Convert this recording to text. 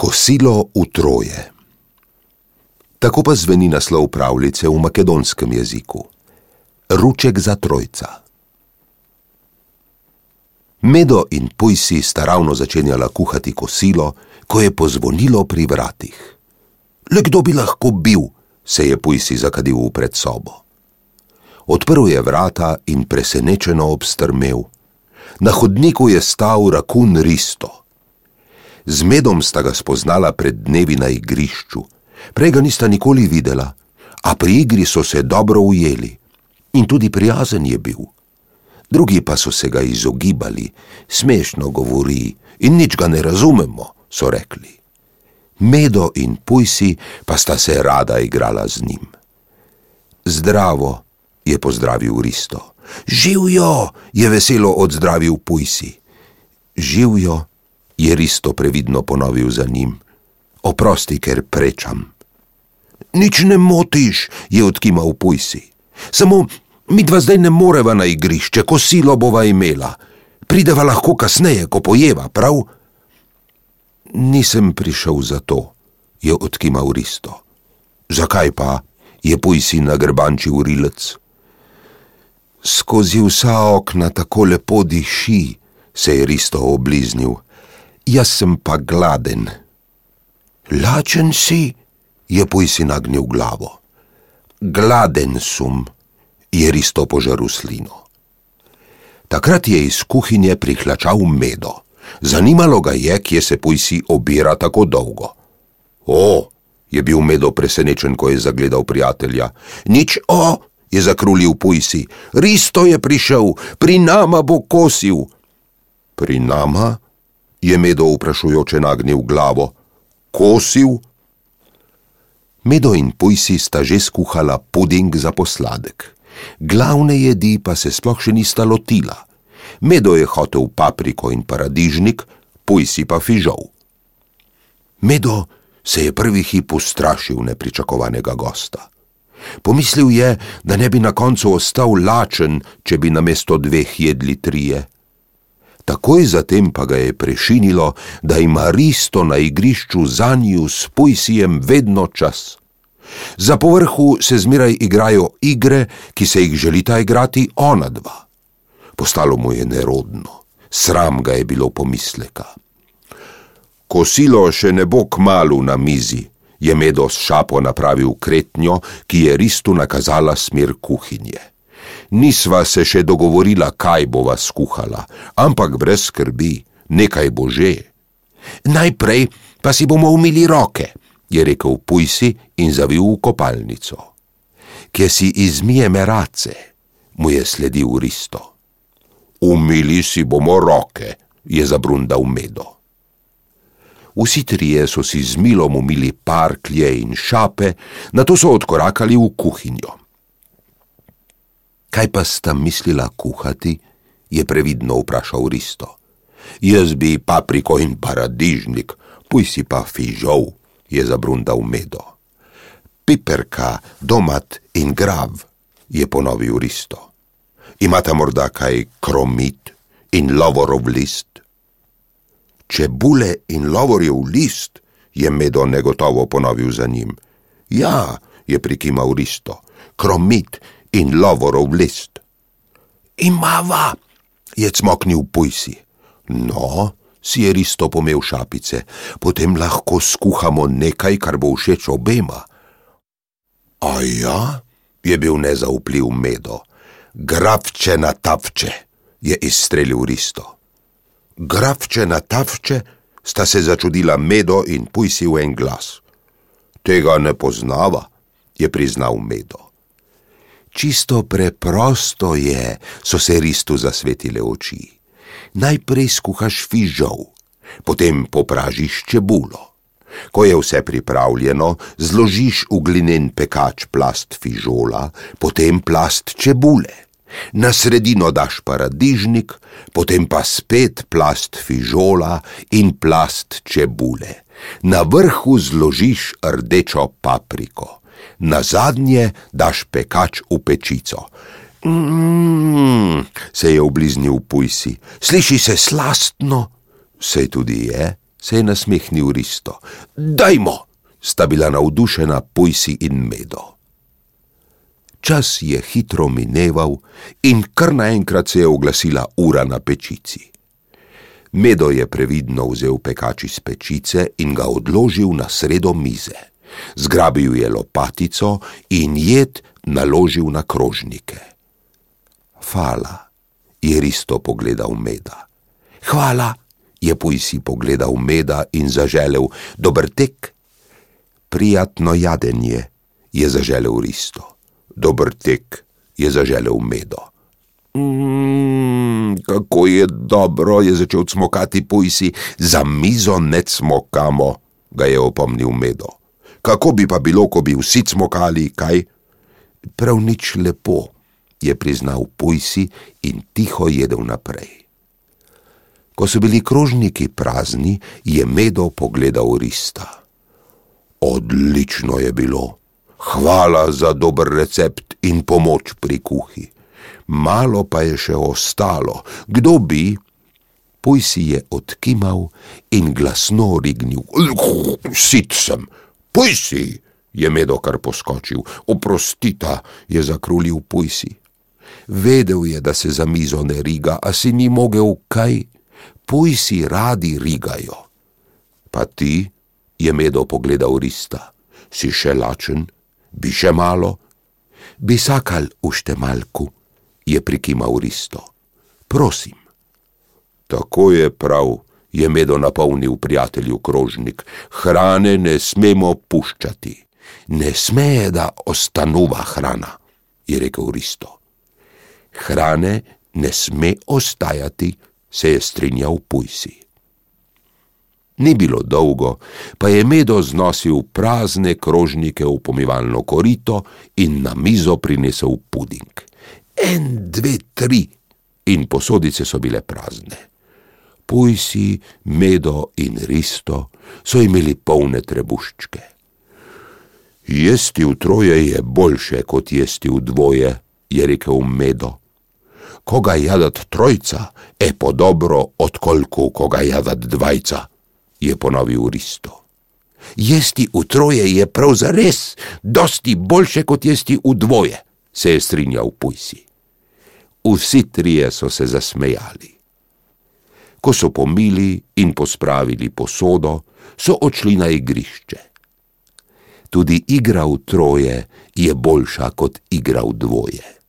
Kosilo v troje. Tako pa zveni naslov pravljice v makedonskem jeziku: Ruček za trojca. Medo in Pujsi sta ravno začenjala kuhati kosilo, ko je pozvonilo pri vratih. Le kdo bi lahko bil, se je Pujsi zakadil v predsobo. Odprl je vrata in presenečeno obstrmel. Na hodniku je stal rakun Risto. Z medom sta ga spoznala pred dnevi na igrišču, prej ga nista nikoli videla, a pri igri so se dobro ujeli in tudi prijazen je bil. Drugi pa so se ga izogibali, smešno govori in nič ga ne razumemo, so rekli. Medo in pujsi pa sta se rada igrala z njim. Zdravo, je pozdravil Risto. Živijo, je veselo odzdravil pujsi. Živijo, je Risto previdno ponovil za njim. Oprosti, ker prečam. Nič ne motiš, je odkimal pujsi. Samo mi dva zdaj ne moreva na igrišče, ko silo bova imela. Prideva lahko kasneje, ko pojeva, prav? Nisem prišel za to, je odkimal Risto. Zakaj pa? je pujsi nagrbančil rilec. Skozi vsa okna tako lepo diši, se je Risto obliznil jaz sem pa gladen. Lačen si, je pojsi nagnil glavo. Gladen sum, je risto požaril slino. Takrat je iz kuhinje prihlačal medo. Zanimalo ga je, kje se pojsi obira tako dolgo. O, je bil medo presenečen, ko je zagledal prijatelja. Nič o, je zakrulil pojsi. Risto je prišel, pri nama bo kosil. Pri nama? Je Medo vprašujoče nagnil glavo. Kosil? Medo in Pujsi sta že skuhala puding za posladek. Glavne jedi pa se sploh še nista lotila. Medo je hotel papriko in paradižnik, Pujsi pa fižol. Medo se je prvi hip ustrašil nepričakovanega gosta. Pomislil je, da ne bi na koncu ostal lačen, če bi namesto dveh jedli trije takoj zatem pa ga je prešinilo, da ima Risto na igrišču za njo s pojsijem vedno čas. Za povrhu se zmeraj igrajo igre, ki se jih želita igrati ona dva. Postalo mu je nerodno, sram ga je bilo pomisleka. Kosilo še ne bo k malu na mizi, je medo s šapo napravil kretnjo, ki je Ristu nakazala smer kuhinje nisva se še dogovorila, kaj bova skuhala, ampak brez skrbi, nekaj bo že. Najprej pa si bomo umili roke, je rekel Pujsi in zavil v kopalnico. Kje si izmije merace, mu je sledil Risto. Umili si bomo roke, je zabrundal medo. Vsi trije so si z milom umili parklje in šape, na to so odkorakali v kuhinjo. Kaj pa sta mislila kuhati? je previdno vprašal Risto. Jaz bi papriko in paradižnik, puj si pa fižol, je zabrundal medo. Piperka, domat in grav, je ponovil Risto. Imate morda kaj kromit in lovorov list? Čebule in lovorjev list, je medo negotovo ponovil za njim. Ja, je prikimal Risto, kromit in lovorov list. Imava, je cmoknil pujsi. No, si je risto pomel šapice, potem lahko skuhamo nekaj, kar bo všeč obema. A ja, je bil nezaupljiv medo. Gravče na tavče, je izstrelil risto. Gravče na tavče sta se začudila medo in pujsi v en glas. Tega ne poznava, je priznal medo. Čisto preprosto je, so se Ristu zasvetile oči. Najprej skuhaš fižol, potem popražiš čebulo. Ko je vse pripravljeno, zložiš v glinen pekač plast fižola, potem plast čebule. Na sredino daš paradižnik, potem pa spet plast fižola in plast čebule. Na vrhu zložiš rdečo papriko na zadnje daš pekač v pečico. Mm, se je obliznil pujsi, sliši se slastno, se tudi je, se je nasmehnil Risto. Dajmo, sta bila navdušena Pujsi in Medo. Čas je hitro mineval in kar naenkrat se je oglasila ura na pečici. Medo je previdno vzel pekač iz pečice in ga odložil na sredo mize. Zgrabil je lopatico in jed naložil na krožnike. Hvala, je Risto pogledal Meda. Hvala, je Pujsi pogledal Meda in zaželel dober tek. Prijatno jadenje, je zaželel Risto. Dober tek, je zaželel Medo. Mmm, kako je dobro, je začel smokati Pujsi, za mizo ne smokamo, ga je opomnil Medo. Kako bi pa bilo, ko bi vsi smokali, kaj? Prav nič lepo, je priznal Pujsi in tiho jedel naprej. Ko so bili krožniki prazni, je Medo pogledal Rista. Odlično je bilo. Hvala za dober recept in pomoč pri kuhi. Malo pa je še ostalo. Kdo bi? Puj si je odkimal in glasno rignil. Sit sem, puj si, je medo kar poskočil. Oprostita, je zakrulil puj si. Vedel je, da se za mizo ne riga, a si ni mogel kaj puj si radi rigajo. Pa ti, je medo pogledal Rista, si še lačen, bi še malo, bi sakal ušte malku, je prikimal Risto. Prosim. Tako je prav, je medo napolnil prijatelju krožnik, hrane ne smemo puščati. Ne smeje, da ostanuva hrana, je rekel Risto. Hrane ne sme ostajati, se je strinjal Pujsi. Ni bilo dolgo, pa je medo znosil prazne krožnike v pomivalno korito in na mizo prinesel puding. En, dve, tri in posodice so bile prazne. Pujsi, medo in risto so imeli polne trebuščke. Jesti v troje je boljše kot jesti v dvoje, je rekel medo koga jadat trojca, e po dobro od kolku koga jadat dvajca, je ponovil Risto. Jesti v troje je prav za res, dosti boljše kot jesti v dvoje, se je strinjal Pujsi. Vsi trije so se zasmejali. Ko so pomili in pospravili posodo, so odšli na igrišče. Tudi igra v troje je boljša kot igra v dvoje.